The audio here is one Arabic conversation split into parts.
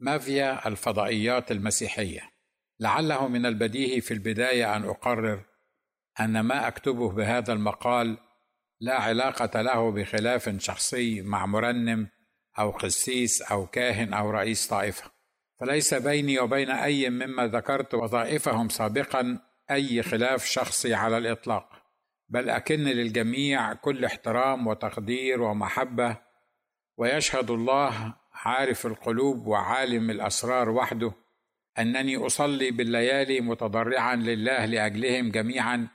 مافيا الفضائيات المسيحية. لعله من البديهي في البداية أن أقرر أن ما أكتبه بهذا المقال لا علاقة له بخلاف شخصي مع مرنم أو قسيس أو كاهن أو رئيس طائفة. فليس بيني وبين أي مما ذكرت وظائفهم سابقا أي خلاف شخصي على الإطلاق. بل أكن للجميع كل احترام وتقدير ومحبة ويشهد الله عارف القلوب وعالم الأسرار وحده أنني أصلي بالليالي متضرعا لله لأجلهم جميعا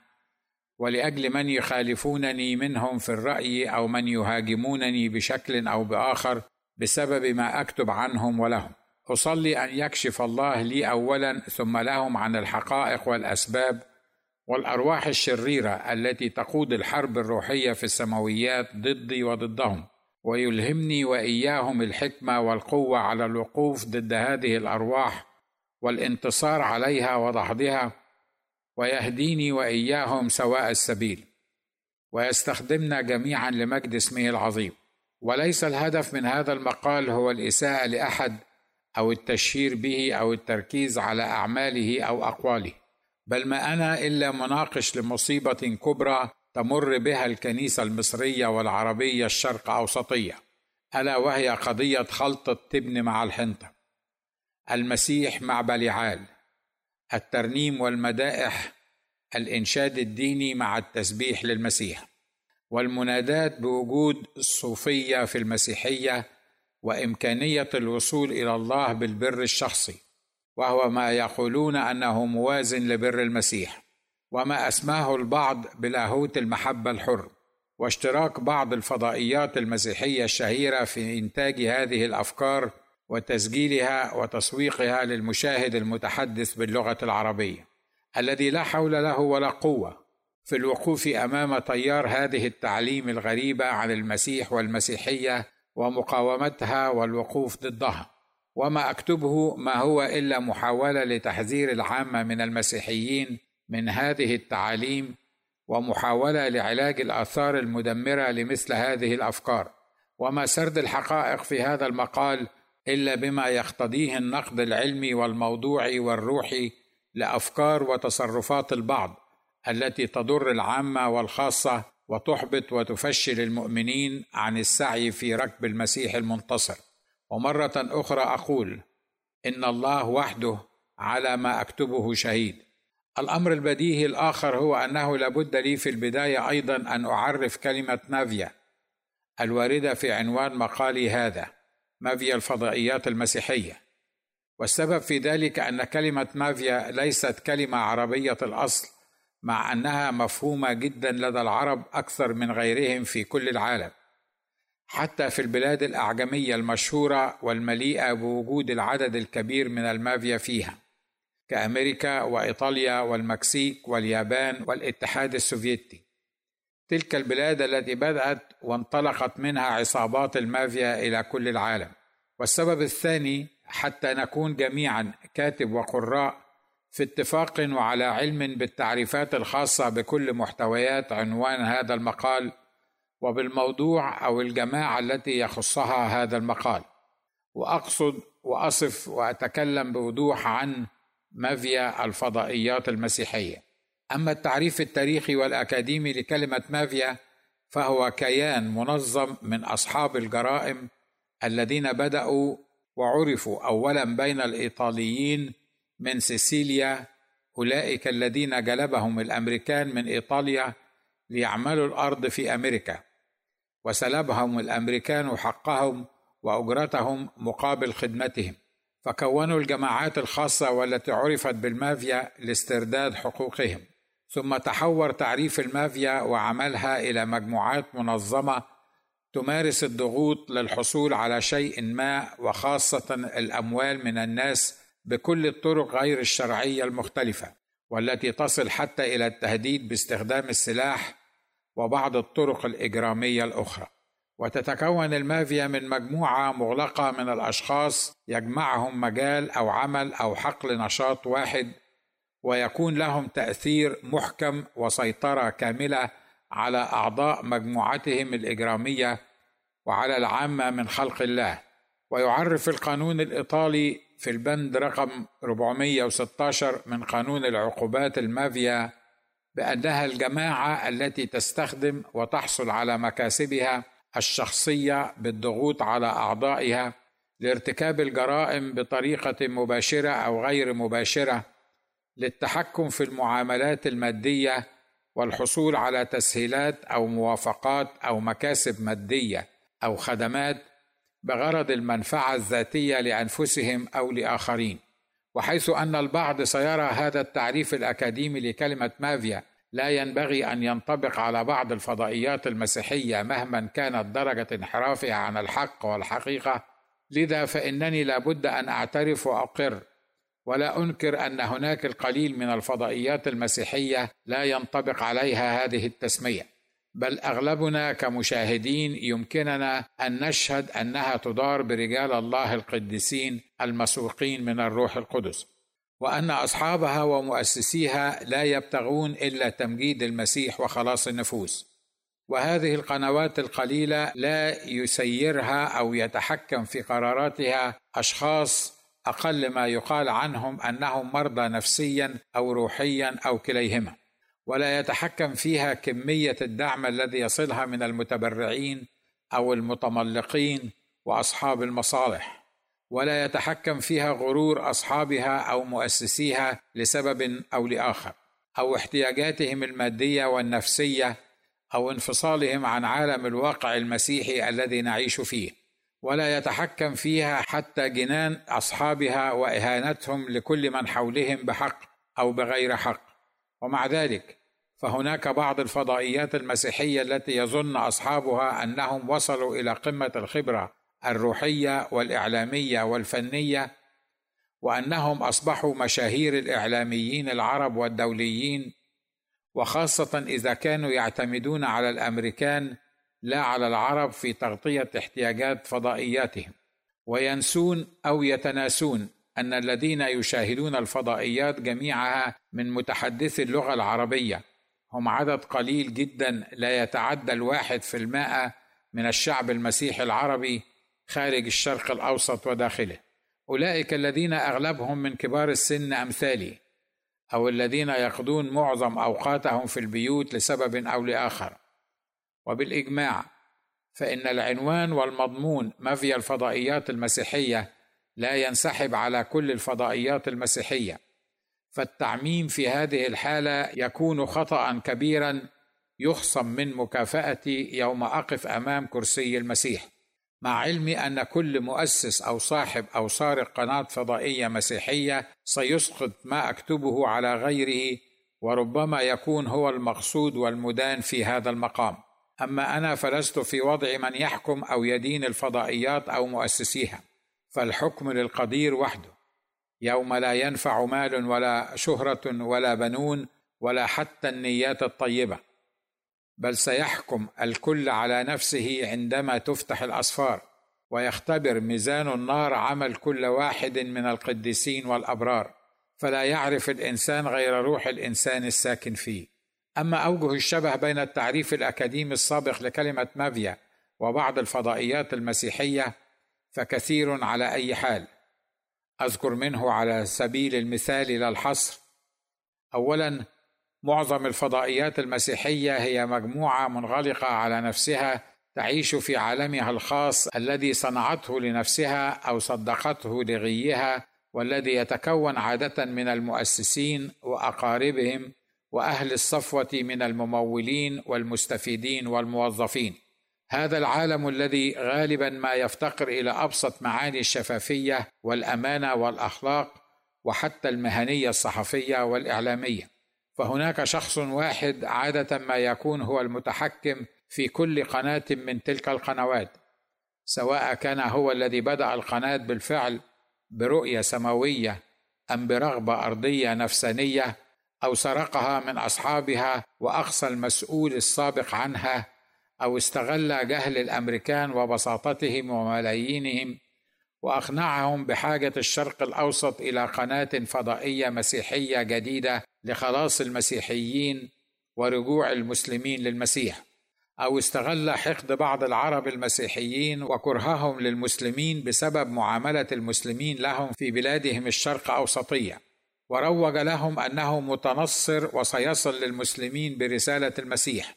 ولأجل من يخالفونني منهم في الرأي أو من يهاجمونني بشكل أو بآخر بسبب ما أكتب عنهم ولهم. أصلي أن يكشف الله لي اولا ثم لهم عن الحقائق والأسباب والأرواح الشريرة التي تقود الحرب الروحية في السماويات ضدي وضدهم. ويلهمني وإياهم الحكمة والقوة على الوقوف ضد هذه الأرواح والانتصار عليها ودحضها ويهديني وإياهم سواء السبيل ويستخدمنا جميعا لمجد اسمه العظيم. وليس الهدف من هذا المقال هو الإساءة لأحد أو التشهير به أو التركيز على أعماله أو أقواله بل ما أنا إلا مناقش لمصيبة كبرى تمر بها الكنيسة المصرية والعربية الشرق أوسطية ألا وهي قضية خلط التبن مع الحنطة. المسيح مع بليعال الترنيم والمدائح الإنشاد الديني مع التسبيح للمسيح. والمنادات بوجود الصوفيه في المسيحية وإمكانية الوصول إلى الله بالبر الشخصي وهو ما يقولون أنه موازن لبر المسيح. وما أسماه البعض بلاهوت المحبة الحر واشتراك بعض الفضائيات المسيحية الشهيرة في إنتاج هذه الأفكار وتسجيلها وتسويقها للمشاهد المتحدث باللغة العربية الذي لا حول له ولا قوة في الوقوف أمام تيار هذه التعليم الغريبة عن المسيح والمسيحية ومقاومتها والوقوف ضدها. وما أكتبه ما هو إلا محاولة لتحذير العامة من المسيحيين من هذه التعاليم ومحاولة لعلاج الآثار المدمرة لمثل هذه الأفكار. وما سرد الحقائق في هذا المقال إلا بما يقتضيه النقد العلمي والموضوعي والروحي لأفكار وتصرفات البعض التي تضر العامة والخاصة وتحبط وتفشل المؤمنين عن السعي في ركب المسيح المنتصر. ومرة أخرى أقول إن الله وحده على ما أكتبه شهيد. الأمر البديهي الآخر هو أنه لابد لي في البداية أيضا أن أعرف كلمة مافيا الواردة في عنوان مقالي هذا مافيا الفضائيات المسيحية. والسبب في ذلك أن كلمة مافيا ليست كلمة عربية الأصل مع أنها مفهومة جدا لدى العرب أكثر من غيرهم في كل العالم. حتى في البلاد الأعجمية المشهورة والمليئة بوجود العدد الكبير من المافيا فيها. كأمريكا وإيطاليا والمكسيك واليابان والاتحاد السوفيتي. تلك البلاد التي بدأت وانطلقت منها عصابات المافيا إلى كل العالم. والسبب الثاني حتى نكون جميعا كاتب وقراء في اتفاق وعلى علم بالتعريفات الخاصة بكل محتويات عنوان هذا المقال وبالموضوع أو الجماعة التي يخصها هذا المقال. وأقصد وأصف وأتكلم بوضوح عن مافيا الفضائيات المسيحية. أما التعريف التاريخي والأكاديمي لكلمة مافيا فهو كيان منظم من أصحاب الجرائم الذين بدأوا وعرفوا اولا بين الإيطاليين من سيسيليا أولئك الذين جلبهم الأمريكان من إيطاليا ليعملوا الأرض في أمريكا. وسلبهم الأمريكان حقهم وأجرتهم مقابل خدمتهم. فكونوا الجماعات الخاصة والتي عرفت بالمافيا لاسترداد حقوقهم. ثم تحور تعريف المافيا وعملها إلى مجموعات منظمة تمارس الضغوط للحصول على شيء ما وخاصة الأموال من الناس بكل الطرق غير الشرعية المختلفة والتي تصل حتى إلى التهديد باستخدام السلاح وبعض الطرق الإجرامية الأخرى. وتتكون المافيا من مجموعة مغلقة من الأشخاص يجمعهم مجال أو عمل أو حقل نشاط واحد ويكون لهم تأثير محكم وسيطرة كاملة على أعضاء مجموعتهم الإجرامية وعلى العامة من خلق الله. ويعرف القانون الإيطالي في البند رقم 416 من قانون العقوبات المافيا بأنها الجماعة التي تستخدم وتحصل على مكاسبها الشخصية بالضغوط على أعضائها لارتكاب الجرائم بطريقة مباشرة أو غير مباشرة للتحكم في المعاملات المادية والحصول على تسهيلات أو موافقات أو مكاسب مادية أو خدمات بغرض المنفعة الذاتية لأنفسهم أو لآخرين. وحيث أن البعض سيرى هذا التعريف الأكاديمي لكلمة مافيا لا ينبغي أن ينطبق على بعض الفضائيات المسيحية مهما كانت درجة انحرافها عن الحق والحقيقة. لذا فإنني لابد أن أعترف وأقر ولا أنكر أن هناك القليل من الفضائيات المسيحية لا ينطبق عليها هذه التسمية. بل أغلبنا كمشاهدين يمكننا أن نشهد أنها تدار برجال الله القديسين المسوقين من الروح القدس. وأن أصحابها ومؤسسيها لا يبتغون إلا تمجيد المسيح وخلاص النفوس. وهذه القنوات القليلة لا يسيرها أو يتحكم في قراراتها أشخاص أقل ما يقال عنهم أنهم مرضى نفسيا أو روحيا أو كليهما. ولا يتحكم فيها كمية الدعم الذي يصلها من المتبرعين أو المتملقين وأصحاب المصالح. ولا يتحكم فيها غرور أصحابها أو مؤسسيها لسبب أو لآخر أو احتياجاتهم المادية والنفسية أو انفصالهم عن عالم الواقع المسيحي الذي نعيش فيه. ولا يتحكم فيها حتى جنان أصحابها وإهانتهم لكل من حولهم بحق أو بغير حق. ومع ذلك فهناك بعض الفضائيات المسيحية التي يظن أصحابها أنهم وصلوا إلى قمة الخبرة الروحية والإعلامية والفنية وأنهم أصبحوا مشاهير الإعلاميين العرب والدوليين وخاصة إذا كانوا يعتمدون على الأمريكان لا على العرب في تغطية احتياجات فضائياتهم. وينسون أو يتناسون أن الذين يشاهدون الفضائيات جميعها من متحدثي اللغة العربية. هم عدد قليل جدا لا يتعدى الواحد في المائة من الشعب المسيحي العربي خارج الشرق الأوسط وداخله. أولئك الذين أغلبهم من كبار السن أمثالي أو الذين يقضون معظم أوقاتهم في البيوت لسبب أو لآخر. وبالإجماع فإن العنوان والمضمون مافيا الفضائيات المسيحية لا ينسحب على كل الفضائيات المسيحية. فالتعميم في هذه الحالة يكون خطأ كبيرا يخصم من مكافأتي يوم أقف أمام كرسي المسيح. مع علمي أن كل مؤسس أو صاحب أو سارق قناة فضائية مسيحية سيسقط ما أكتبه على غيره وربما يكون هو المقصود والمدان في هذا المقام. أما أنا فلست في وضع من يحكم أو يدين الفضائيات أو مؤسسيها فالحكم للقدير وحده. يوم لا ينفع مال ولا شهرة ولا بنون ولا حتى النيات الطيبة. بل سيحكم الكل على نفسه عندما تفتح الاسفار ويختبر ميزان النار عمل كل واحد من القديسين والأبرار فلا يعرف الإنسان غير روح الإنسان الساكن فيه. أما أوجه الشبه بين التعريف الأكاديمي السابق لكلمة مافيا وبعض الفضائيات المسيحية فكثير على أي حال. أذكر منه على سبيل المثال لا الحصر. اولا معظم الفضائيات المسيحية هي مجموعة منغلقة على نفسها تعيش في عالمها الخاص الذي صنعته لنفسها أو صدقته لغيها والذي يتكون عادة من المؤسسين وأقاربهم وأهل الصفوة من الممولين والمستفيدين والموظفين. هذا العالم الذي غالبا ما يفتقر إلى أبسط معاني الشفافية والأمانة والأخلاق وحتى المهنية الصحفية والإعلامية. فهناك شخص واحد عادة ما يكون هو المتحكم في كل قناة من تلك القنوات سواء كان هو الذي بدأ القناة بالفعل برؤية سماوية أم برغبة أرضية نفسانية أو سرقها من أصحابها وأقصى المسؤول السابق عنها أو استغل جهل الأمريكان وبساطتهم وملايينهم وأقنعهم بحاجة الشرق الأوسط إلى قناة فضائية مسيحية جديدة لخلاص المسيحيين ورجوع المسلمين للمسيح أو استغل حقد بعض العرب المسيحيين وكرههم للمسلمين بسبب معاملة المسلمين لهم في بلادهم الشرق أوسطية. وروج لهم أنه متنصر وسيصل للمسلمين برسالة المسيح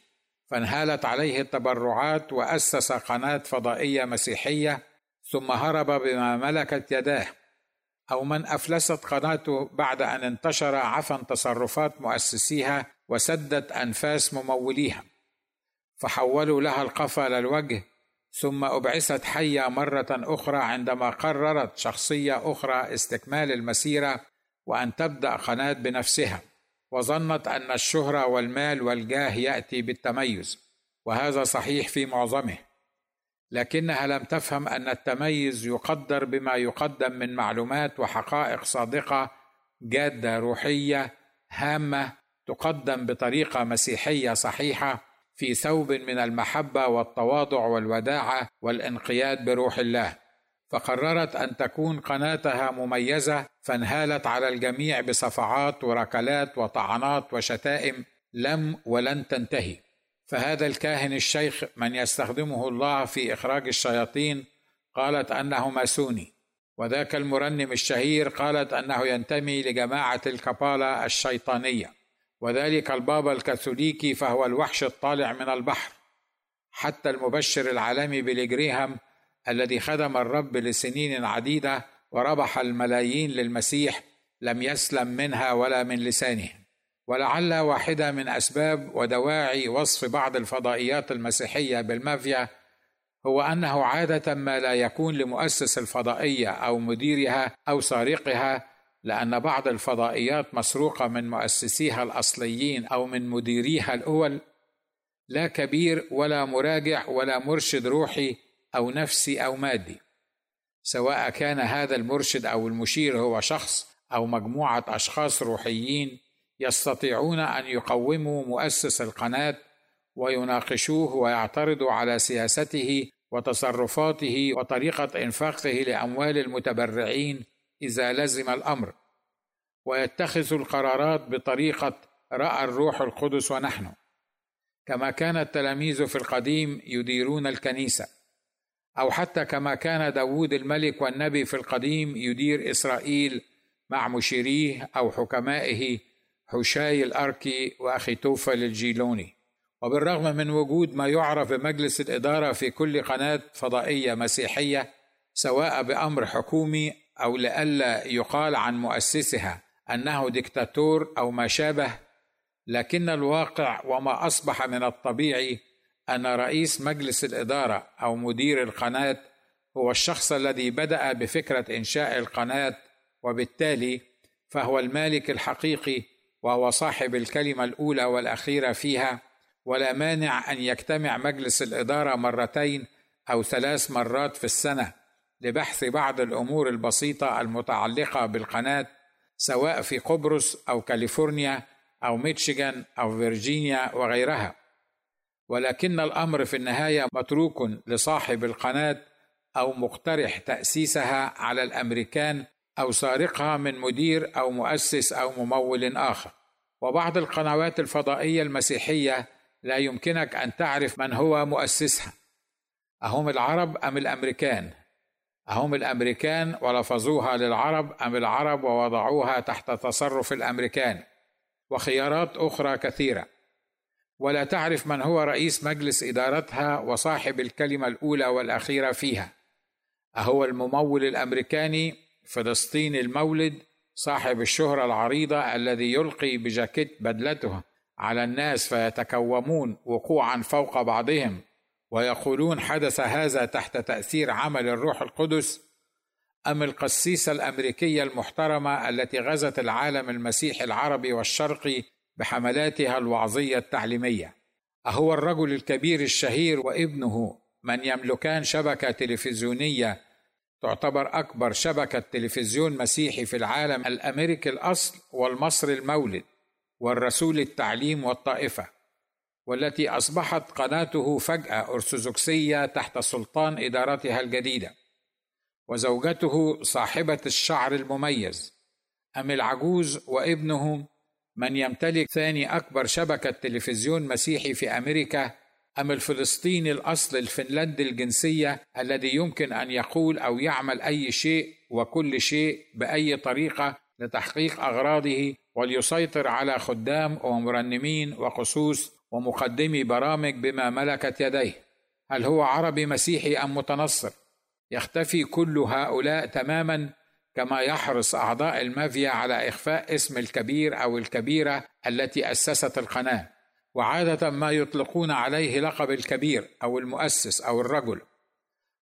فانهالت عليه التبرعات وأسس قناة فضائية مسيحية ثم هرب بما ملكت يداه. أو من أفلست قناته بعد أن انتشر عفن تصرفات مؤسسيها وسدت أنفاس مموليها. فحولوا لها القفا للوجه ثم أبعثت حية مرة أخرى عندما قررت شخصية أخرى استكمال المسيرة وأن تبدأ قناة بنفسها. وظنت أن الشهرة والمال والجاه يأتي بالتميز وهذا صحيح في معظمه. لكنها لم تفهم أن التميز يقدر بما يقدم من معلومات وحقائق صادقة جادة روحية هامة تقدم بطريقة مسيحية صحيحة في ثوب من المحبة والتواضع والوداعة والانقياد بروح الله. فقررت أن تكون قناتها مميزة فانهالت على الجميع بصفعات وركلات وطعنات وشتائم لم ولن تنتهي. فهذا الكاهن الشيخ من يستخدمه الله في إخراج الشياطين قالت انه ماسوني وذاك المرنم الشهير قالت أنه ينتمي لجماعة الكباله الشيطانية. وذلك البابا الكاثوليكي فهو الوحش الطالع من البحر. حتى المبشر العالمي بليجريهام الذي خدم الرب لسنين عديدة وربح الملايين للمسيح لم يسلم منها ولا من لسانه ولعل واحدة من أسباب ودواعي وصف بعض الفضائيات المسيحية بالمافيا هو أنه عادة ما لا يكون لمؤسس الفضائية أو مديرها أو سارقها لأن بعض الفضائيات مسروقة من مؤسسيها الأصليين أو من مديريها الأول لا كبير ولا مراجع ولا مرشد روحي أو نفسي أو مادي. سواء كان هذا المرشد أو المشير هو شخص أو مجموعة أشخاص روحيين يستطيعون أن يقوموا مؤسس القناة ويناقشوه ويعترضوا على سياسته وتصرفاته وطريقة إنفاقه لأموال المتبرعين إذا لزم الأمر. ويتخذ القرارات بطريقة رأى الروح القدس ونحن. كما كان التلاميذ في القديم يديرون الكنيسة. أو حتى كما كان داوود الملك والنبي في القديم يدير إسرائيل مع مشيريه أو حكمائه حشاي الأركي وأخي توفل الجيلوني وبالرغم من وجود ما يعرف بمجلس الإدارة في كل قناة فضائية مسيحية سواء بأمر حكومي أو لئلا يقال عن مؤسسها أنه دكتاتور أو ما شابه لكن الواقع وما أصبح من الطبيعي أن رئيس مجلس الإدارة أو مدير القناة هو الشخص الذي بدأ بفكرة إنشاء القناة وبالتالي فهو المالك الحقيقي وهو صاحب الكلمة الأولى والأخيرة فيها ولا مانع أن يجتمع مجلس الإدارة مرتين أو ثلاث مرات في السنة لبحث بعض الأمور البسيطة المتعلقة بالقناة سواء في قبرص أو كاليفورنيا أو ميتشيغان أو فيرجينيا وغيرها. ولكن الأمر في النهاية متروك لصاحب القناة أو مقترح تأسيسها على الأمريكان أو سارقها من مدير أو مؤسس أو ممول آخر. وبعض القنوات الفضائية المسيحية لا يمكنك أن تعرف من هو مؤسسها. أهم العرب أم الأمريكان؟ أهم الأمريكان ولفظوها للعرب أم العرب ووضعوها تحت تصرف الأمريكان؟ وخيارات أخرى كثيرة. ولا تعرف من هو رئيس مجلس إدارتها وصاحب الكلمة الأولى والأخيرة فيها. أهو الممول الأمريكاني فلسطين المولد صاحب الشهرة العريضة الذي يلقي بجاكيت بدلته على الناس فيتكومون وقوعا فوق بعضهم ويقولون حدث هذا تحت تأثير عمل الروح القدس أم القسيسة الأمريكية المحترمة التي غزت العالم المسيحي العربي والشرقي بحملاتها الوعظية التعليمية. أهو الرجل الكبير الشهير وابنه من يملكان شبكة تلفزيونية تعتبر أكبر شبكة تلفزيون مسيحي في العالم الأمريكي الأصل والمصري المولد والرسول التعليم والطائفة والتي أصبحت قناته فجأة أرثوذكسية تحت سلطان إدارتها الجديدة. وزوجته صاحبة الشعر المميز أم العجوز وابنه من يمتلك ثاني أكبر شبكة تلفزيون مسيحي في أمريكا أم الفلسطيني الأصل الفنلندي الجنسية الذي يمكن أن يقول أو يعمل أي شيء وكل شيء بأي طريقة لتحقيق أغراضه وليسيطر على خدام ومرنمين وقصوص ومقدمي برامج بما ملكت يديه؟ هل هو عربي مسيحي أم متنصر؟ يختفي كل هؤلاء تماما كما يحرص أعضاء المافيا على إخفاء اسم الكبير أو الكبيرة التي أسست القناة. وعادة ما يطلقون عليه لقب الكبير أو المؤسس أو الرجل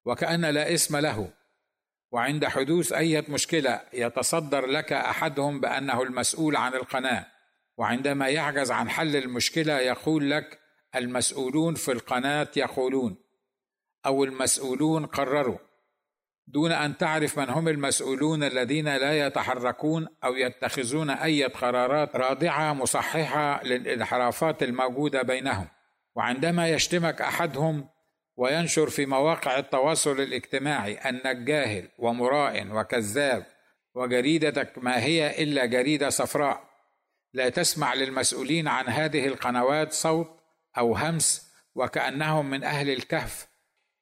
وكأن لا اسم له. وعند حدوث أي مشكلة يتصدر لك أحدهم بأنه المسؤول عن القناة وعندما يعجز عن حل المشكلة يقول لك المسؤولون في القناة يقولون أو المسؤولون قرروا. دون أن تعرف من هم المسؤولون الذين لا يتحركون أو يتخذون أي قرارات رادعه مصححة للانحرافات الموجودة بينهم. وعندما يشتمك أحدهم وينشر في مواقع التواصل الاجتماعي انك جاهل ومراء وكذاب وجريدتك ما هي إلا جريدة صفراء لا تسمع للمسؤولين عن هذه القنوات صوت أو همس وكأنهم من أهل الكهف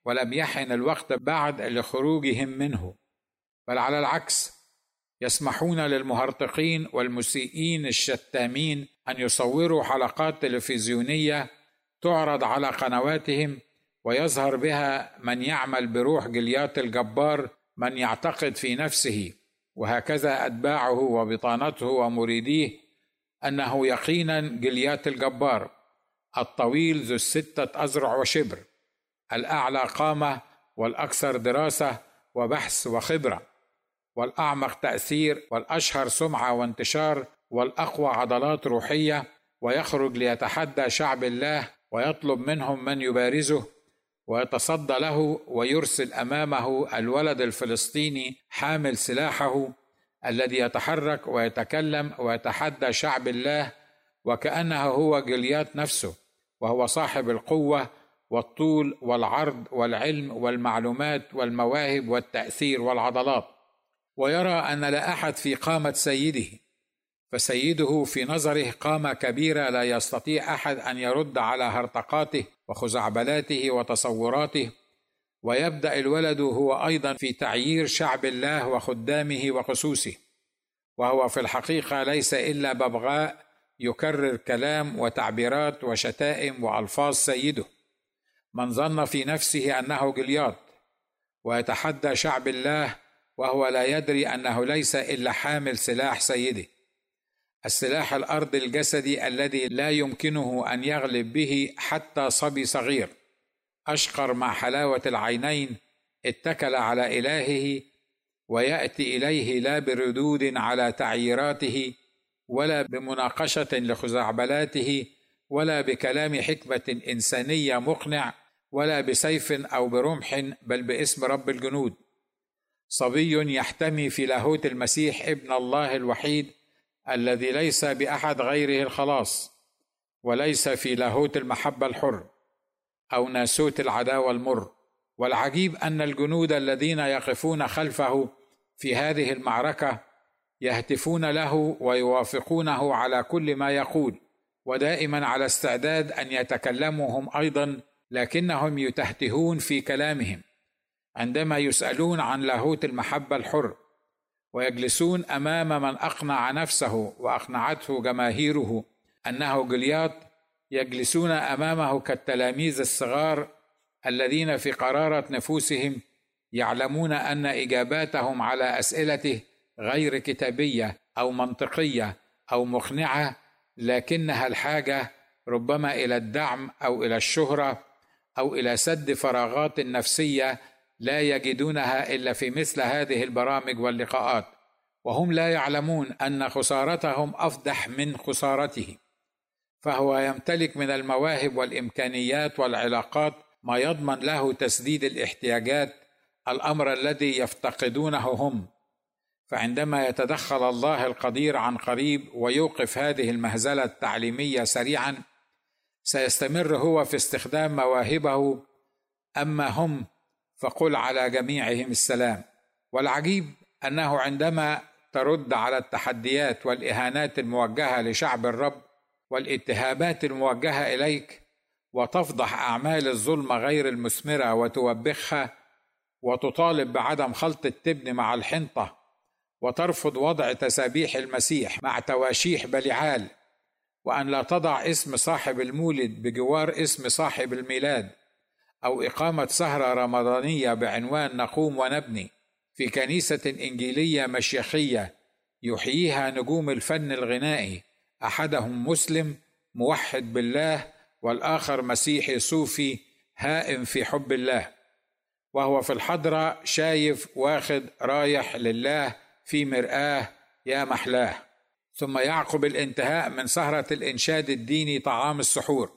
ولم يحن الوقت بعد لخروجهم منه بل على العكس يسمحون للمهرطقين والمسيئين الشتامين أن يصوروا حلقات تلفزيونية تعرض على قنواتهم ويظهر بها من يعمل بروح جليات الجبار من يعتقد في نفسه. وهكذا أتباعه وبطانته ومريديه أنه يقينا جليات الجبار الطويل ذو الستة اذرع وشبر. الأعلى قامة والأكثر دراسة وبحث وخبرة والأعمق تأثير والأشهر سمعة وانتشار والأقوى عضلات روحية ويخرج ليتحدى شعب الله ويطلب منهم من يبارزه ويتصدى له ويرسل أمامه الولد الفلسطيني حامل سلاحه الذي يتحرك ويتكلم ويتحدى شعب الله وكأنه هو جليات نفسه وهو صاحب القوة والطول والعرض والعلم والمعلومات والمواهب والتأثير والعضلات. ويرى أن لا أحد في قامة سيده فسيده في نظره قامة كبيرة لا يستطيع أحد أن يرد على هرطقاته وخزعبلاته وتصوراته. ويبدأ الولد هو أيضا في تعيير شعب الله وخدامه وخصوصه. وهو في الحقيقة ليس إلا ببغاء يكرر كلام وتعبيرات وشتائم وألفاظ سيده. من ظن في نفسه أنه جليات ويتحدى شعب الله وهو لا يدري أنه ليس إلا حامل سلاح سيده. السلاح الأرض الجسدي الذي لا يمكنه أن يغلب به حتى صبي صغير. أشقر مع حلاوة العينين اتكل على إلهه ويأتي إليه لا بردود على تعييراته ولا بمناقشة لخزعبلاته ولا بكلام حكمة إنسانية مقنع ولا بسيف أو برمح بل باسم رب الجنود. صبي يحتمي في لاهوت المسيح ابن الله الوحيد الذي ليس بأحد غيره الخلاص وليس في لاهوت المحبة الحر أو ناسوت العداوة المر. والعجيب أن الجنود الذين يقفون خلفه في هذه المعركة يهتفون له ويوافقونه على كل ما يقول ودائما على استعداد أن يتكلموا هم أيضا لكنهم يتهتهون في كلامهم عندما يسألون عن لاهوت المحبة الحر ويجلسون أمام من أقنع نفسه وأقنعته جماهيره أنه جليات يجلسون أمامه كالتلاميذ الصغار الذين في قرارة نفوسهم يعلمون أن إجاباتهم على أسئلته غير كتابية أو منطقية أو مقنعة لكنها الحاجة ربما إلى الدعم أو إلى الشهرة أو إلى سد فراغات نفسية لا يجدونها إلا في مثل هذه البرامج واللقاءات وهم لا يعلمون أن خسارتهم افضح من خسارته فهو يمتلك من المواهب والإمكانيات والعلاقات ما يضمن له تسديد الاحتياجات الأمر الذي يفتقدونه هم. فعندما يتدخل الله القدير عن قريب ويوقف هذه المهزلة التعليمية سريعا سيستمر هو في استخدام مواهبه اما هم؟ فقل على جميعهم السلام. والعجيب أنه عندما ترد على التحديات والإهانات الموجهة لشعب الرب والاتهامات الموجهة إليك وتفضح أعمال الظلم غير المثمرة وتوبخها وتطالب بعدم خلط التبن مع الحنطة وترفض وضع تسابيح المسيح مع تواشيح بلعال وأن لا تضع اسم صاحب المولد بجوار اسم صاحب الميلاد أو إقامة سهرة رمضانية بعنوان نقوم ونبني في كنيسة إنجيلية مشيخية يحييها نجوم الفن الغنائي أحدهم مسلم موحد بالله والآخر مسيحي صوفي هائم في حب الله. وهو في الحضرة شايف واخد رايح لله في مرآة يا محلاه. ثم يعقب الانتهاء من سهرة الإنشاد الديني طعام السحور.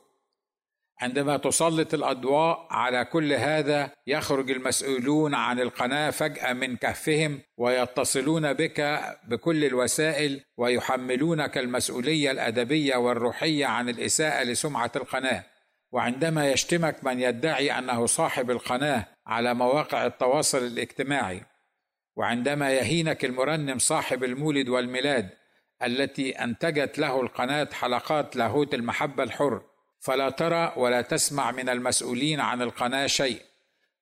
عندما تسلط الأضواء على كل هذا يخرج المسؤولون عن القناة فجأة من كهفهم ويتصلون بك بكل الوسائل ويحملونك المسؤولية الأدبية والروحية عن الإساءة لسمعة القناة. وعندما يشتمك من يدعي أنه صاحب القناة على مواقع التواصل الاجتماعي. وعندما يهينك المرنم صاحب المولد والميلاد التي انتجت له القناة حلقات لاهوت المحبة الحر فلا ترى ولا تسمع من المسؤولين عن القناة شيء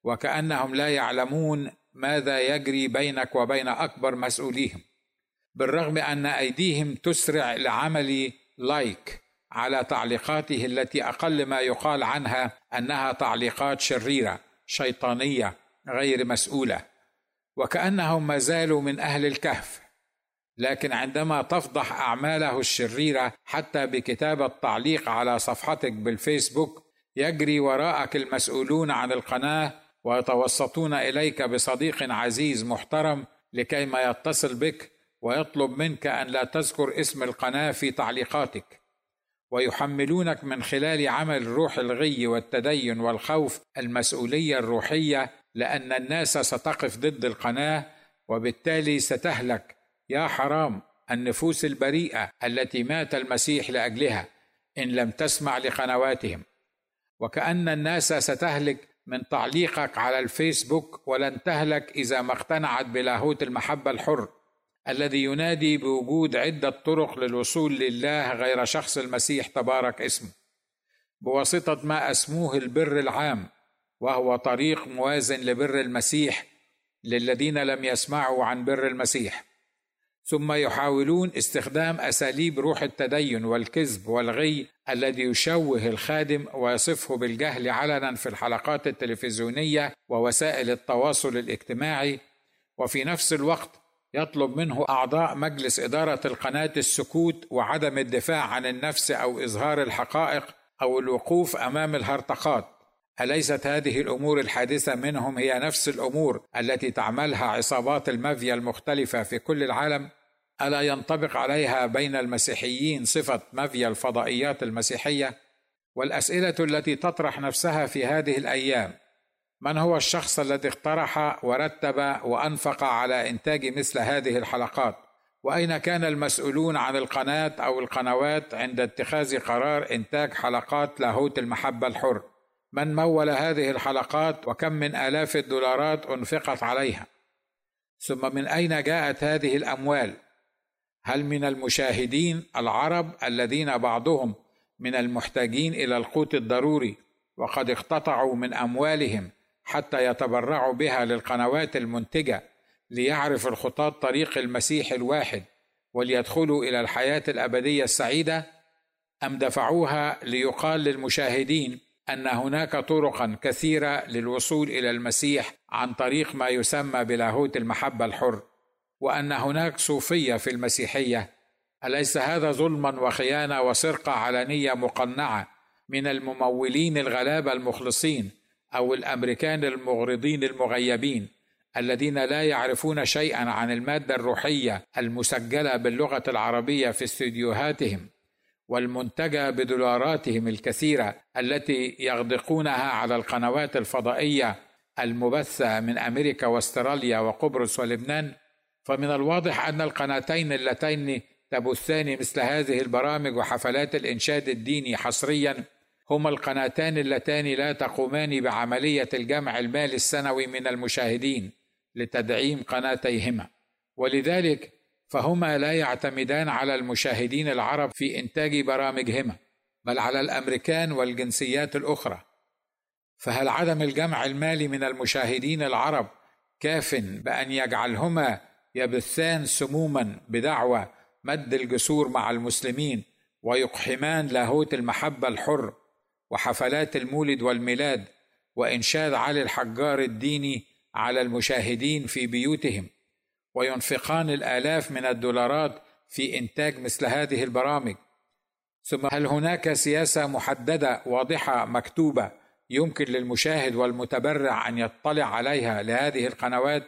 وكأنهم لا يعلمون ماذا يجري بينك وبين أكبر مسؤوليهم. بالرغم أن أيديهم تسرع لعمل لايك على تعليقاته التي أقل ما يقال عنها أنها تعليقات شريرة شيطانية غير مسؤولة وكأنهم ما زالوا من أهل الكهف. لكن عندما تفضح أعماله الشريرة حتى بكتابه تعليق على صفحتك بالفيسبوك يجري وراءك المسؤولون عن القناة ويتوسطون إليك بصديق عزيز محترم لكي ما يتصل بك ويطلب منك أن لا تذكر اسم القناة في تعليقاتك. ويحملونك من خلال عمل روح الغي والتدين والخوف المسؤولية الروحية لأن الناس ستقف ضد القناة وبالتالي ستهلك يا حرام النفوس البريئة التي مات المسيح لأجلها إن لم تسمع لقنواتهم. وكأن الناس ستهلك من تعليقك على الفيسبوك ولن تهلك إذا ما اقتنعت بلاهوت المحبة الحر الذي ينادي بوجود عدة طرق للوصول لله غير شخص المسيح تبارك اسمه. بواسطة ما أسموه البر العام وهو طريق موازن لبر المسيح للذين لم يسمعوا عن بر المسيح. ثم يحاولون استخدام أساليب روح التدين والكذب والغي الذي يشوه الخادم ويصفه بالجهل علنا في الحلقات التلفزيونية ووسائل التواصل الاجتماعي. وفي نفس الوقت يطلب منه أعضاء مجلس إدارة القناة السكوت وعدم الدفاع عن النفس أو إظهار الحقائق أو الوقوف أمام الهرطقات. أليست هذه الأمور الحادثة منهم هي نفس الأمور التي تعملها عصابات المافيا المختلفة في كل العالم؟ ألا ينطبق عليها بين المسيحيين صفة مافيا الفضائيات المسيحية؟ والأسئلة التي تطرح نفسها في هذه الأيام من هو الشخص الذي اقترح ورتب وأنفق على إنتاج مثل هذه الحلقات؟ وأين كان المسؤولون عن القناة أو القنوات عند اتخاذ قرار إنتاج حلقات لاهوت المحبة الحر؟ من مول هذه الحلقات وكم من آلاف الدولارات أنفقت عليها. ثم من أين جاءت هذه الأموال؟ هل من المشاهدين العرب الذين بعضهم من المحتاجين إلى القوت الضروري وقد اقتطعوا من أموالهم حتى يتبرعوا بها للقنوات المنتجة ليعرف الخطاة طريق المسيح الواحد وليدخلوا إلى الحياة الأبدية السعيدة؟ أم دفعوها ليقال للمشاهدين أن هناك طرقا كثيرة للوصول إلى المسيح عن طريق ما يسمى بلاهوت المحبة الحر وأن هناك صوفية في المسيحية. أليس هذا ظلما وخيانة وسرقه علنيه مقنعة من الممولين الغلابة المخلصين أو الأمريكان المغرضين المغيبين الذين لا يعرفون شيئا عن المادة الروحية المسجلة باللغة العربية في استديوهاتهم؟ والمنتجة بدولاراتهم الكثيرة التي يغدقونها على القنوات الفضائية المبثة من أمريكا وأستراليا وقبرص ولبنان. فمن الواضح أن القناتين اللتين تبثان مثل هذه البرامج وحفلات الإنشاد الديني حصريا هما القناتان اللتان لا تقومان بعملية الجمع المالي السنوي من المشاهدين لتدعيم قناتيهما. ولذلك فهما لا يعتمدان على المشاهدين العرب في إنتاج برامجهما بل على الأمريكان والجنسيات الأخرى. فهل عدم الجمع المالي من المشاهدين العرب كاف بأن يجعلهما يبثان سموما بدعوى مد الجسور مع المسلمين ويقحمان لاهوت المحبة الحر وحفلات المولد والميلاد وإنشاد علي الحجار الديني على المشاهدين في بيوتهم؟ وينفقان الآلاف من الدولارات في إنتاج مثل هذه البرامج. ثم هل هناك سياسة محددة واضحة مكتوبة يمكن للمشاهد والمتبرع أن يطلع عليها لهذه القنوات؟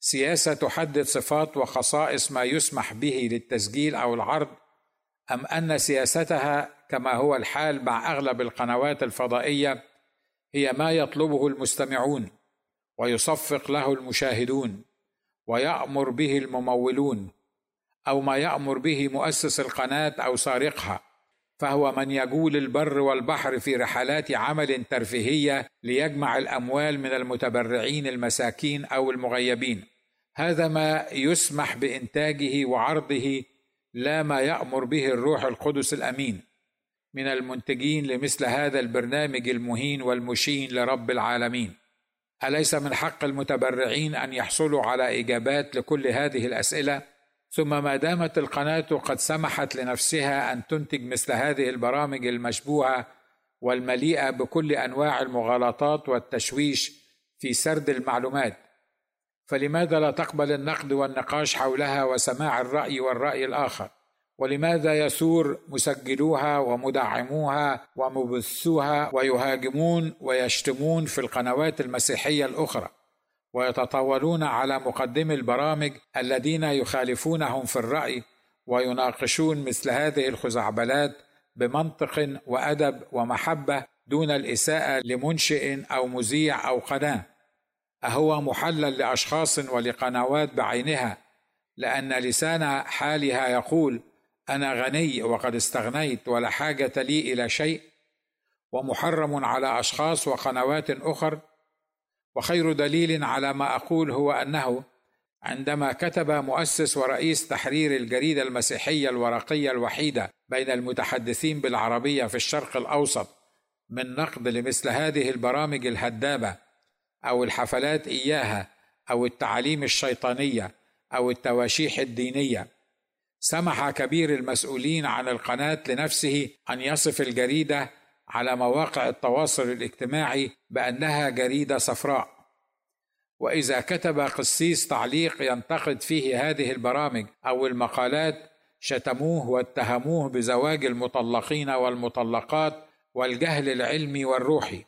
سياسة تحدد صفات وخصائص ما يسمح به للتسجيل أو العرض أم أن سياستها كما هو الحال مع أغلب القنوات الفضائية هي ما يطلبه المستمعون ويصفق له المشاهدون؟ ويأمر به الممولون أو ما يأمر به مؤسس القناة أو سارقها فهو من يجول البر والبحر في رحلات عمل ترفيهية ليجمع الأموال من المتبرعين المساكين أو المغيبين. هذا ما يسمح بإنتاجه وعرضه لا ما يأمر به الروح القدس الأمين. من المنتجين لمثل هذا البرنامج المهين والمشين لرب العالمين. أليس من حق المتبرعين أن يحصلوا على إجابات لكل هذه الأسئلة؟ ثم ما دامت القناة قد سمحت لنفسها أن تنتج مثل هذه البرامج المشبوهة والمليئة بكل أنواع المغالطات والتشويش في سرد المعلومات. فلماذا لا تقبل النقد والنقاش حولها وسماع الرأي والرأي الآخر؟ ولماذا يثور مسجلوها ومدعموها ومبثوها ويهاجمون ويشتمون في القنوات المسيحية الأخرى ويتطاولون على مقدمي البرامج الذين يخالفونهم في الرأي ويناقشون مثل هذه الخزعبلات بمنطق وأدب ومحبة دون الإساءة لمنشئ أو مذيع أو قناة. أهو محلل لأشخاص ولقنوات بعينها لأن لسان حالها يقول أنا غني وقد استغنيت ولا حاجة لي إلى شيء ومحرم على أشخاص وقنوات أخر وخير دليل على ما أقول هو أنه عندما كتب مؤسس ورئيس تحرير الجريدة المسيحية الورقية الوحيدة بين المتحدثين بالعربية في الشرق الأوسط من نقد لمثل هذه البرامج الهدامه أو الحفلات إياها أو التعاليم الشيطانية أو التواشيح الدينية سمح كبير المسؤولين عن القناة لنفسه أن يصف الجريدة على مواقع التواصل الاجتماعي بأنها جريدة صفراء. وإذا كتب قسيس تعليق ينتقد فيه هذه البرامج أو المقالات شتموه واتهموه بزواج المطلقين والمطلقات والجهل العلمي والروحي.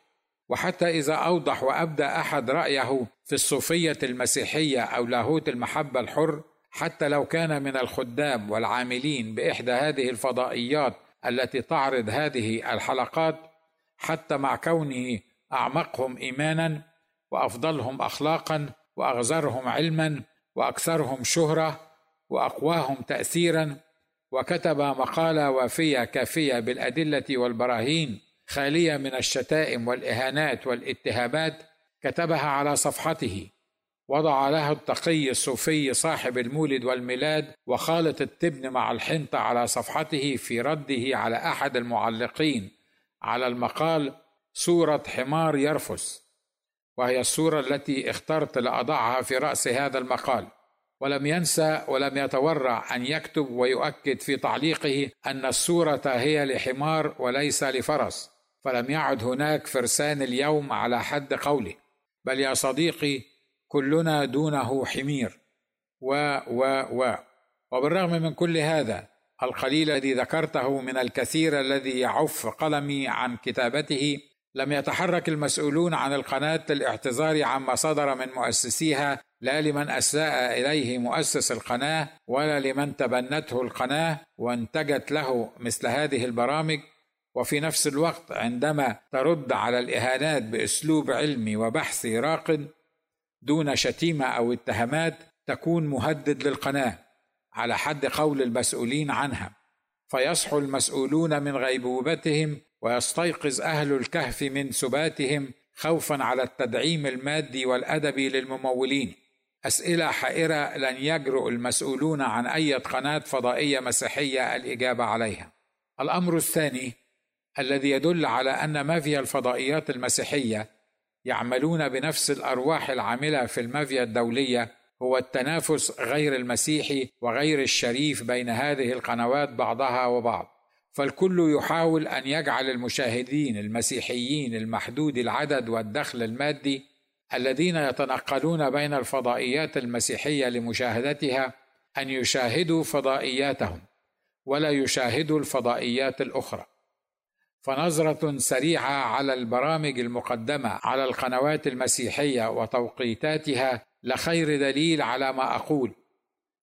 وحتى إذا أوضح وابدى أحد رأيه في الصوفية المسيحية أو لاهوت المحبة الحر حتى لو كان من الخدام والعاملين بإحدى هذه الفضائيات التي تعرض هذه الحلقات حتى مع كونه أعمقهم ايمانا وأفضلهم اخلاقا وأغزرهم علما وأكثرهم شهرة وأقواهم تاثيرا وكتب مقالة وافية كافية بالأدلة والبراهين خالية من الشتائم والإهانات والاتهامات كتبها على صفحته. وضع له التقي الصوفي صاحب المولد والميلاد وخالط التبن مع الحنطة على صفحته في رده على أحد المعلقين. على المقال صورة حمار يرفس. وهي الصورة التي اخترت لأضعها في رأس هذا المقال. ولم ينسى ولم يتورع أن يكتب ويؤكد في تعليقه أن الصورة هي لحمار وليس لفرس. فلم يعد هناك فرسان اليوم على حد قوله. بل يا صديقي كلنا دونه حمير. و و و. وبالرغم من كل هذا القليل الذي ذكرته من الكثير الذي يعف قلمي عن كتابته لم يتحرك المسؤولون عن القناة للاعتذار عما صدر من مؤسسيها لا لمن أساء إليه مؤسس القناة ولا لمن تبنته القناة وانتجت له مثل هذه البرامج. وفي نفس الوقت عندما ترد على الإهانات بأسلوب علمي وبحثي راقد دون شتيمة أو اتهامات تكون مهدد للقناة على حد قول المسؤولين عنها. فيصحو المسؤولون من غيبوبتهم ويستيقظ أهل الكهف من سباتهم خوفا على التدعيم المادي والادبي للممولين. أسئلة حائرة لن يجرؤ المسؤولون عن أي قناة فضائية مسيحية الإجابة عليها. الأمر الثاني الذي يدل على أن مافيا الفضائيات المسيحية يعملون بنفس الأرواح العاملة في المافيا الدولية هو التنافس غير المسيحي وغير الشريف بين هذه القنوات بعضها وبعض. فالكل يحاول أن يجعل المشاهدين المسيحيين المحدود العدد والدخل المادي الذين يتنقلون بين الفضائيات المسيحية لمشاهدتها أن يشاهدوا فضائياتهم ولا يشاهدوا الفضائيات الأخرى. فنظرة سريعة على البرامج المقدمة على القنوات المسيحية وتوقيتاتها لخير دليل على ما أقول.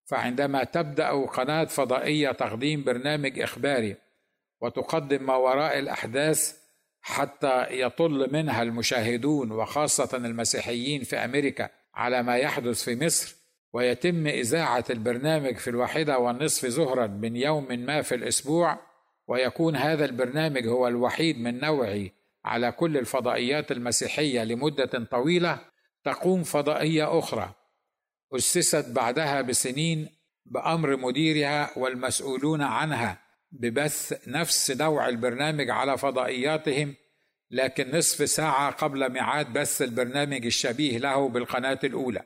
فعندما تبدأ قناة فضائية تقديم برنامج إخباري وتقدم ما وراء الأحداث حتى يطل منها المشاهدون وخاصة المسيحيين في أمريكا على ما يحدث في مصر ويتم إذاعة البرنامج في الواحدة والنصف ظهرا من يوم ما في الأسبوع ويكون هذا البرنامج هو الوحيد من نوعه على كل الفضائيات المسيحية لمدة طويلة تقوم فضائية أخرى أسست بعدها بسنين بأمر مديرها والمسؤولون عنها ببث نفس نوع البرنامج على فضائياتهم لكن نصف ساعة قبل ميعاد بث البرنامج الشبيه له بالقناة الأولى.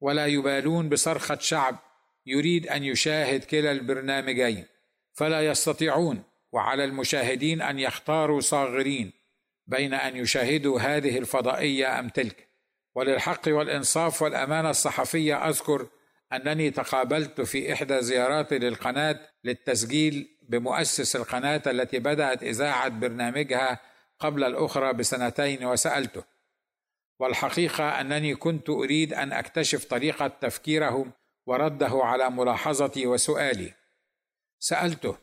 ولا يبالون بصرخة شعب يريد أن يشاهد كلا البرنامجين. فلا يستطيعون وعلى المشاهدين أن يختاروا صاغرين بين أن يشاهدوا هذه الفضائية أم تلك. وللحق والإنصاف والأمانة الصحفية أذكر أنني تقابلت في إحدى زياراتي للقناة للتسجيل بمؤسس القناة التي بدأت إذاعة برنامجها قبل الأخرى بسنتين وسألته. والحقيقة أنني كنت أريد أن أكتشف طريقة تفكيرهم ورده على ملاحظتي وسؤالي. سألته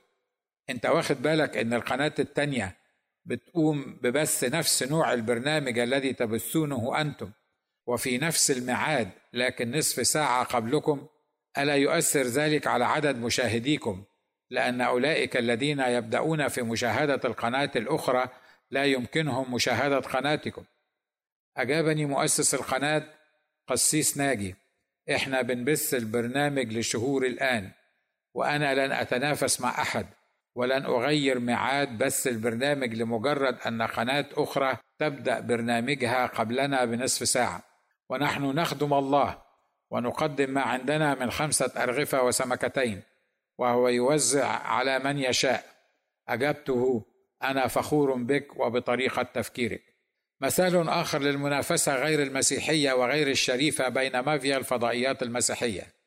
أنت واخد بالك إن القناة التانية بتقوم ببث نفس نوع البرنامج الذي تبثونه أنتم وفي نفس الميعاد لكن نصف ساعة قبلكم ألا يؤثر ذلك على عدد مشاهديكم؟ لأن أولئك الذين يبدأون في مشاهدة القناة الأخرى لا يمكنهم مشاهدة قناتكم. أجابني مؤسس القناة قسيس ناجي إحنا بنبث البرنامج لشهور الآن. وأنا لن أتنافس مع أحد ولن أغير ميعاد بث البرنامج لمجرد أن قناة أخرى تبدأ برنامجها قبلنا بنصف ساعة. ونحن نخدم الله ونقدم ما عندنا من خمسة أرغفة وسمكتين وهو يوزع على من يشاء. أجبته أنا فخور بك وبطريقة تفكيرك. مثال آخر للمنافسة غير المسيحية وغير الشريفة بين مافيا الفضائيات المسيحية.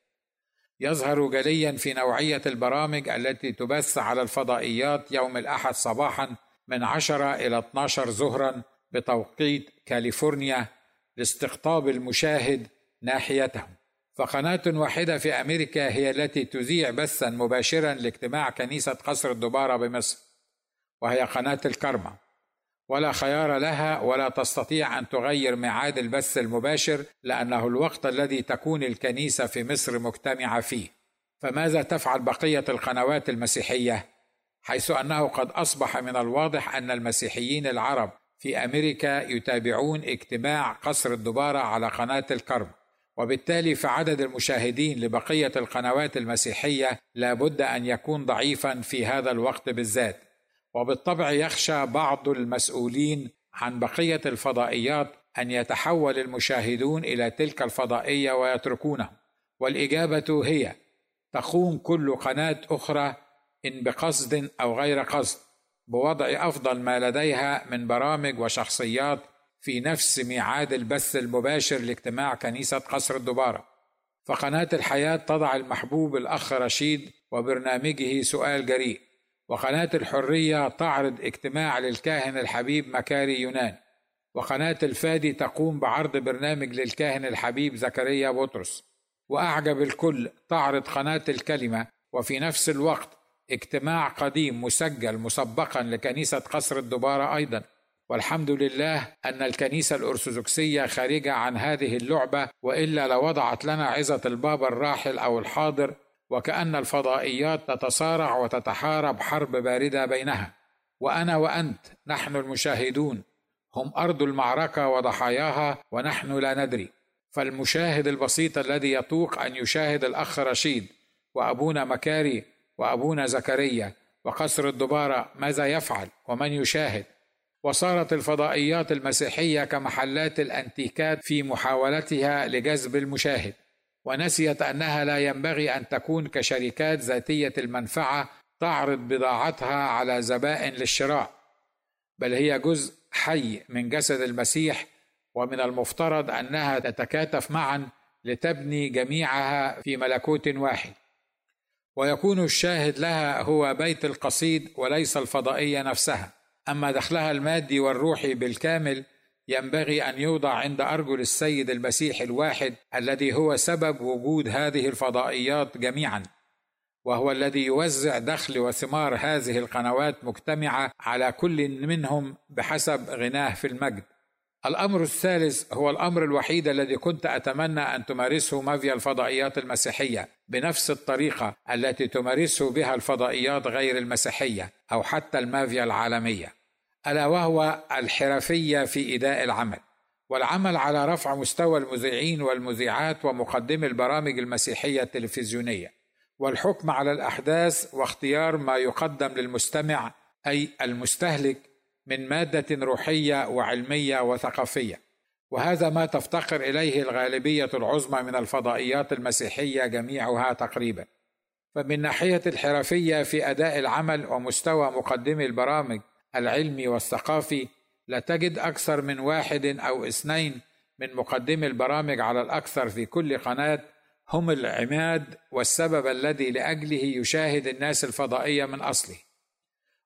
يظهر جليا في نوعية البرامج التي تبث على الفضائيات يوم الأحد صباحا من 10 إلى 12 ظهرا بتوقيت كاليفورنيا لاستقطاب المشاهد ناحيتهم. فقناة واحدة في أمريكا هي التي تذيع بثا مباشرا لاجتماع كنيسة قصر الدبارة بمصر وهي قناة الكرمة ولا خيار لها ولا تستطيع أن تغير ميعاد البث المباشر لأنه الوقت الذي تكون الكنيسة في مصر مجتمعة فيه. فماذا تفعل بقية القنوات المسيحية؟ حيث أنه قد أصبح من الواضح أن المسيحيين العرب في أمريكا يتابعون اجتماع قصر الدبارة على قناة الكرم وبالتالي فعدد المشاهدين لبقية القنوات المسيحية لا بد أن يكون ضعيفا في هذا الوقت بالذات. وبالطبع يخشى بعض المسؤولين عن بقية الفضائيات أن يتحول المشاهدون إلى تلك الفضائية ويتركونه والإجابة هي تقوم كل قناة أخرى إن بقصد أو غير قصد بوضع أفضل ما لديها من برامج وشخصيات في نفس ميعاد البث المباشر لاجتماع كنيسة قصر الدبارة. فقناة الحياة تضع المحبوب الأخ رشيد وبرنامجه سؤال جريء. وقناة الحرية تعرض اجتماع للكاهن الحبيب مكاري يونان. وقناة الفادي تقوم بعرض برنامج للكاهن الحبيب زكريا بطرس. وأعجب الكل تعرض قناة الكلمة وفي نفس الوقت اجتماع قديم مسجل مسبقا لكنيسة قصر الدبارة أيضا. والحمد لله أن الكنيسة الأرثوذكسية خارجة عن هذه اللعبة وإلا لوضعت لنا عظة البابا الراحل أو الحاضر وكأن الفضائيات تتصارع وتتحارب حرب باردة بينها. وأنا وأنت نحن المشاهدون. هم أرض المعركة وضحاياها ونحن لا ندري. فالمشاهد البسيط الذي يطوق أن يشاهد الأخ رشيد وأبونا مكاري وأبونا زكريا وقصر الدبارة ماذا يفعل ومن يشاهد؟ وصارت الفضائيات المسيحية كمحلات الأنتيكات في محاولتها لجذب المشاهد. ونسيت أنها لا ينبغي أن تكون كشركات ذاتية المنفعة تعرض بضاعتها على زبائن للشراء بل هي جزء حي من جسد المسيح ومن المفترض أنها تتكاتف معا لتبني جميعها في ملكوت واحد. ويكون الشاهد لها هو بيت القصيد وليس الفضائية نفسها. أما دخلها المادي والروحي بالكامل ينبغي أن يوضع عند أرجل السيد المسيح الواحد الذي هو سبب وجود هذه الفضائيات جميعا وهو الذي يوزع دخل وثمار هذه القنوات مجتمعة على كل منهم بحسب غناه في المجد. الأمر الثالث هو الأمر الوحيد الذي كنت أتمنى أن تمارسه مافيا الفضائيات المسيحية بنفس الطريقة التي تمارسه بها الفضائيات غير المسيحية أو حتى المافيا العالمية. ألا وهو الحرفية في إداء العمل والعمل على رفع مستوى المذيعين والمذيعات ومقدمي البرامج المسيحية التلفزيونية والحكم على الأحداث واختيار ما يقدم للمستمع أي المستهلك من مادة روحية وعلمية وثقافية. وهذا ما تفتقر إليه الغالبية العظمى من الفضائيات المسيحية جميعها تقريبا. فمن ناحية الحرفية في أداء العمل ومستوى مقدمي البرامج العلمي والثقافي لا تجد أكثر من واحد أو اثنين من مقدمي البرامج على الأكثر في كل قناة هم العماد والسبب الذي لأجله يشاهد الناس الفضائية من أصله.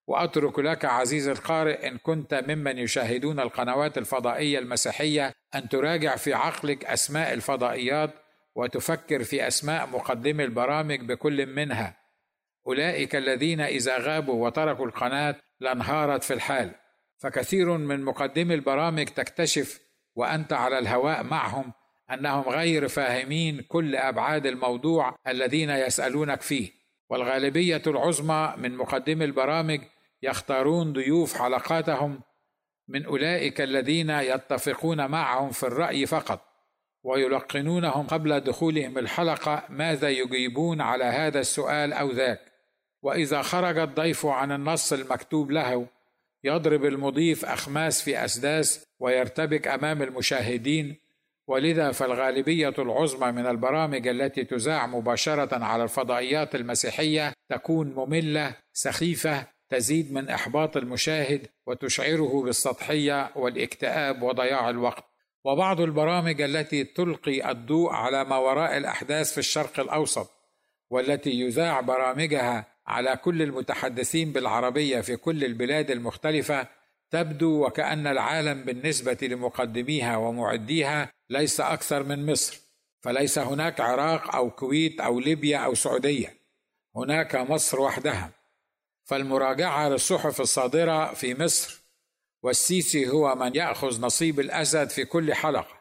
وأترك لك عزيزي القارئ إن كنت ممن يشاهدون القنوات الفضائية المسيحية أن تراجع في عقلك أسماء الفضائيات وتفكر في أسماء مقدمي البرامج بكل منها. أولئك الذين إذا غابوا وتركوا القناة لانهارت في الحال. فكثير من مقدمي البرامج تكتشف وأنت على الهواء معهم أنهم غير فاهمين كل أبعاد الموضوع الذين يسألونك فيه. والغالبية العظمى من مقدمي البرامج يختارون ضيوف حلقاتهم من أولئك الذين يتفقون معهم في الرأي فقط ويلقنونهم قبل دخولهم الحلقة ماذا يجيبون على هذا السؤال أو ذاك. وإذا خرج الضيف عن النص المكتوب له يضرب المضيف أخماس في أسداس ويرتبك أمام المشاهدين. ولذا فالغالبية العظمى من البرامج التي تذاع مباشرة على الفضائيات المسيحية تكون مملة سخيفة تزيد من إحباط المشاهد وتشعره بالسطحية والاكتئاب وضياع الوقت. وبعض البرامج التي تلقي الضوء على ما وراء الأحداث في الشرق الأوسط والتي يذاع برامجها على كل المتحدثين بالعربية في كل البلاد المختلفة تبدو وكأن العالم بالنسبة لمقدميها ومعديها ليس أكثر من مصر فليس هناك عراق أو كويت أو ليبيا أو سعودية هناك مصر وحدها. فالمراجعة للصحف الصادرة في مصر والسيسي هو من يأخذ نصيب الأسد في كل حلقة.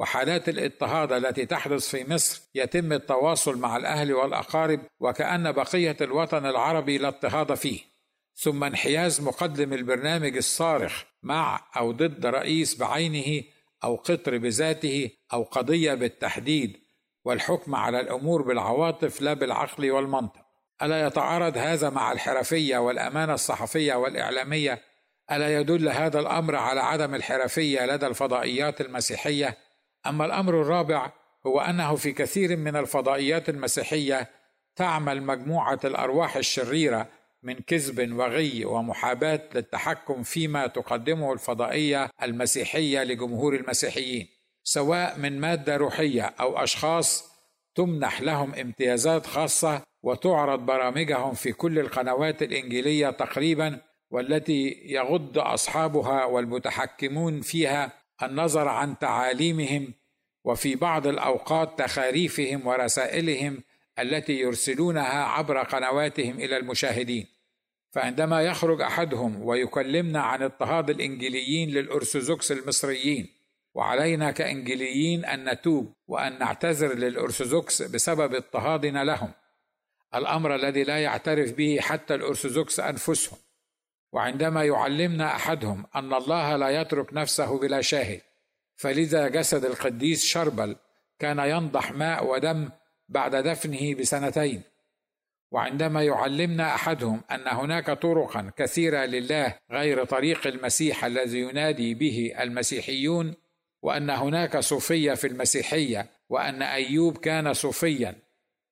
وحالات الاضطهاد التي تحدث في مصر يتم التواصل مع الأهل والأقارب وكأن بقية الوطن العربي لا اضطهاد فيه. ثم انحياز مقدم البرنامج الصارخ مع أو ضد رئيس بعينه أو قطر بذاته أو قضية بالتحديد والحكم على الأمور بالعواطف لا بالعقل والمنطق. ألا يتعارض هذا مع الحرفية والأمانة الصحفية والإعلامية؟ ألا يدل هذا الأمر على عدم الحرفية لدى الفضائيات المسيحية؟ أما الأمر الرابع هو أنه في كثير من الفضائيات المسيحية تعمل مجموعة الأرواح الشريرة من كذب وغي ومحاباة للتحكم فيما تقدمه الفضائية المسيحية لجمهور المسيحيين سواء من مادة روحية أو أشخاص تمنح لهم امتيازات خاصة وتعرض برامجهم في كل القنوات الإنجيلية تقريبا والتي يغض أصحابها والمتحكمون فيها النظر عن تعاليمهم وفي بعض الأوقات تخاريفهم ورسائلهم التي يرسلونها عبر قنواتهم إلى المشاهدين. فعندما يخرج أحدهم ويكلمنا عن اضطهاد الانجيليين للأرثوذكس المصريين وعلينا كانجيليين أن نتوب وأن نعتذر للأرثوذكس بسبب اضطهادنا لهم الأمر الذي لا يعترف به حتى الأرثوذكس أنفسهم. وعندما يعلمنا أحدهم أن الله لا يترك نفسه بلا شاهد فلذا جسد القديس شربل كان ينضح ماء ودم بعد دفنه بسنتين. وعندما يعلمنا أحدهم أن هناك طرقا كثيرة لله غير طريق المسيح الذي ينادي به المسيحيون وأن هناك صوفية في المسيحية وأن أيوب كان صوفيا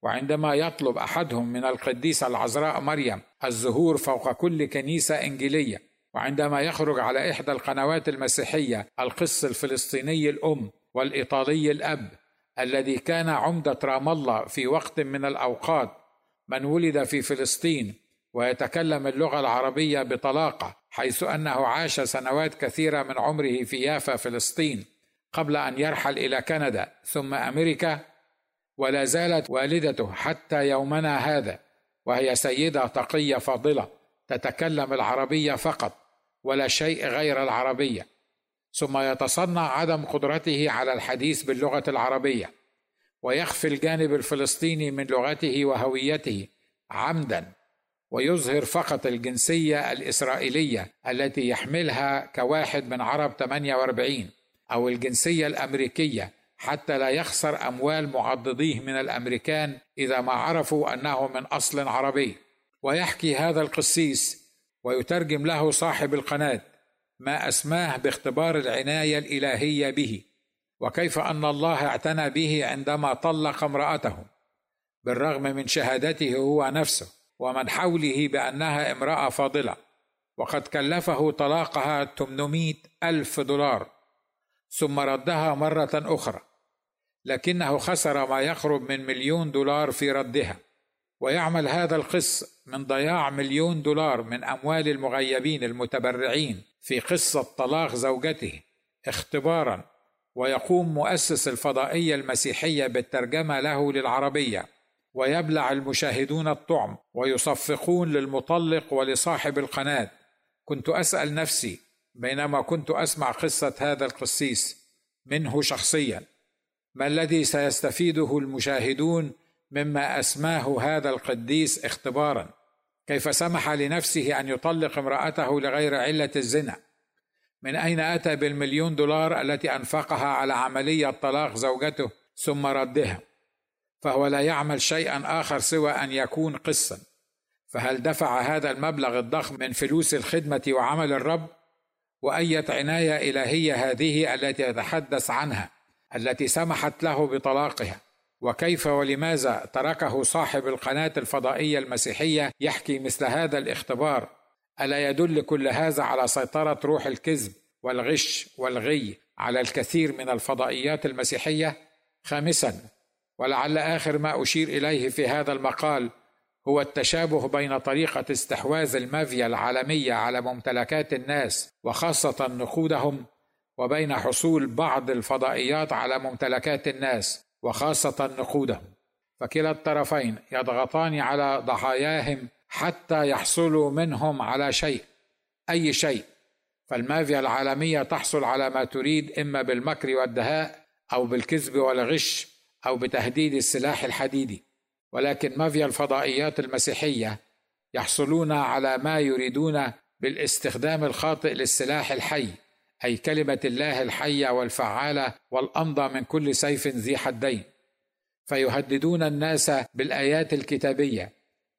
وعندما يطلب أحدهم من القديسه العذراء مريم الظهور فوق كل كنيسة إنجيلية وعندما يخرج على إحدى القنوات المسيحية القس الفلسطيني الأم والإيطالي الأب الذي كان عمدة رام الله في وقت من الأوقات من ولد في فلسطين ويتكلم اللغة العربية بطلاقة حيث أنه عاش سنوات كثيرة من عمره في يافا فلسطين قبل أن يرحل إلى كندا ثم أمريكا ولا زالت والدته حتى يومنا هذا وهي سيدة تقية فاضله تتكلم العربية فقط ولا شيء غير العربية. ثم يتصنع عدم قدرته على الحديث باللغة العربية ويخفي الجانب الفلسطيني من لغته وهويته عمدا ويظهر فقط الجنسية الإسرائيلية التي يحملها كواحد من عرب 48 أو الجنسية الأمريكية حتى لا يخسر أموال معضديه من الأمريكان إذا ما عرفوا أنه من أصل عربي. ويحكي هذا القسيس ويترجم له صاحب القناة ما أسماه باختبار العناية الإلهية به وكيف أن الله اعتنى به عندما طلق امرأته بالرغم من شهادته هو نفسه ومن حوله بأنها امرأة فاضلة وقد كلفه طلاقها 800 ألف دولار. ثم ردها مرة أخرى. لكنه خسر ما يقرب من مليون دولار في ردها. ويعمل هذا القس من ضياع مليون دولار من أموال المغيبين المتبرعين في قصة طلاق زوجته اختبارا ويقوم مؤسس الفضائية المسيحية بالترجمة له للعربية. ويبلع المشاهدون الطعم ويصفقون للمطلق ولصاحب القناة. كنت أسأل نفسي بينما كنت أسمع قصة هذا القسيس منه شخصيا. ما الذي سيستفيده المشاهدون مما أسماه هذا القديس اختبارا؟ كيف سمح لنفسه أن يطلق امرأته لغير علة الزنا؟ من أين أتى بالمليون دولار التي أنفقها على عملية طلاق زوجته ثم ردها؟ فهو لا يعمل شيئا آخر سوى أن يكون قسا. فهل دفع هذا المبلغ الضخم من فلوس الخدمة وعمل الرب؟ واية عنايه إلهية هذه التي يتحدث عنها التي سمحت له بطلاقها. وكيف ولماذا تركه صاحب القناة الفضائية المسيحية يحكي مثل هذا الاختبار؟ ألا يدل كل هذا على سيطرة روح الكذب والغش والغي على الكثير من الفضائيات المسيحية؟ خامسا ولعل آخر ما أشير إليه في هذا المقال هو التشابه بين طريقة استحواذ المافيا العالمية على ممتلكات الناس وخاصة نقودهم وبين حصول بعض الفضائيات على ممتلكات الناس وخاصة نقودهم فكلا الطرفين يضغطان على ضحاياهم حتى يحصلوا منهم على شيء أي شيء. فالمافيا العالمية تحصل على ما تريد إما بالمكر والدهاء أو بالكذب والغش أو بتهديد السلاح الحديدي. ولكن مافيا الفضائيات المسيحية يحصلون على ما يريدون بالاستخدام الخاطئ للسلاح الحي أي كلمة الله الحية والفعالة والأمضى من كل سيف ذي حدين. فيهددون الناس بالآيات الكتابية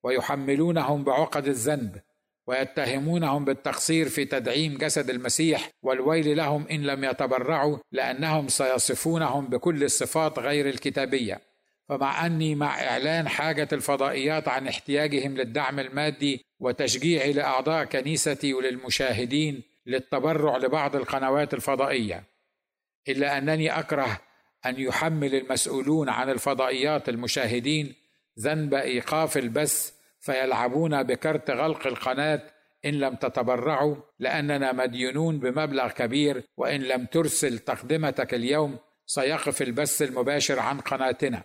ويحملونهم بعقد الذنب ويتهمونهم بالتقصير في تدعيم جسد المسيح والويل لهم إن لم يتبرعوا لأنهم سيصفونهم بكل الصفات غير الكتابية. فمع أني مع إعلان حاجة الفضائيات عن احتياجهم للدعم المادي وتشجيعي لأعضاء كنيستي وللمشاهدين للتبرع لبعض القنوات الفضائية إلا أنني أكره أن يحمل المسؤولون عن الفضائيات المشاهدين ذنب إيقاف البث فيلعبون بكرت غلق القناة إن لم تتبرعوا لأننا مديونون بمبلغ كبير وإن لم ترسل تقدمتك اليوم سيقف البث المباشر عن قناتنا.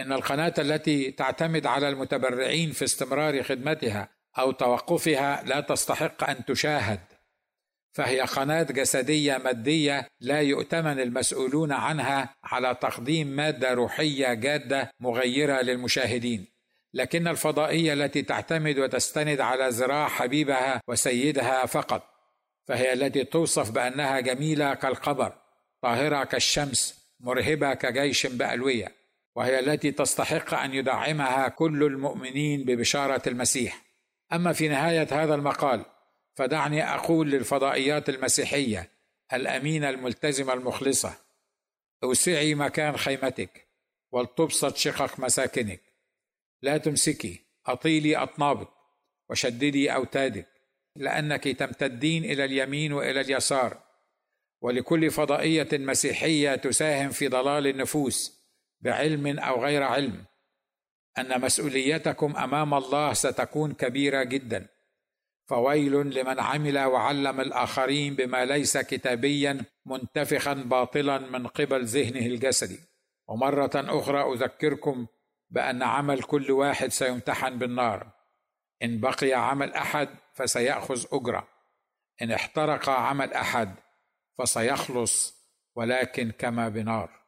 إن القناة التي تعتمد على المتبرعين في استمرار خدمتها أو توقفها لا تستحق أن تشاهد فهي قناة جسدية مادية لا يؤتمن المسؤولون عنها على تقديم مادة روحية جادة مغيرة للمشاهدين. لكن الفضائية التي تعتمد وتستند على ذراع حبيبها وسيدها فقط فهي التي توصف بأنها جميلة كالقمر طاهرة كالشمس مرهبة كجيش بألوية. وهي التي تستحق أن يدعمها كل المؤمنين ببشارة المسيح. أما في نهاية هذا المقال فدعني أقول للفضائيات المسيحية الامينه الملتزمة المخلصة أوسعي مكان خيمتك ولتبسط شقق مساكنك. لا تمسكي أطيلي أطنابك وشددي أوتادك لأنك تمتدين إلى اليمين وإلى اليسار. ولكل فضائية مسيحية تساهم في ضلال النفوس بعلم أو غير علم. أن مسؤوليتكم أمام الله ستكون كبيرة جدا. فويل لمن عمل وعلم الآخرين بما ليس كتابيا منتفخا باطلا من قبل ذهنه الجسدي. ومرة أخرى أذكركم بأن عمل كل واحد سيمتحن بالنار. إن بقي عمل أحد فسيأخذ أجرة. إن احترق عمل أحد فسيخلص ولكن كما بنار.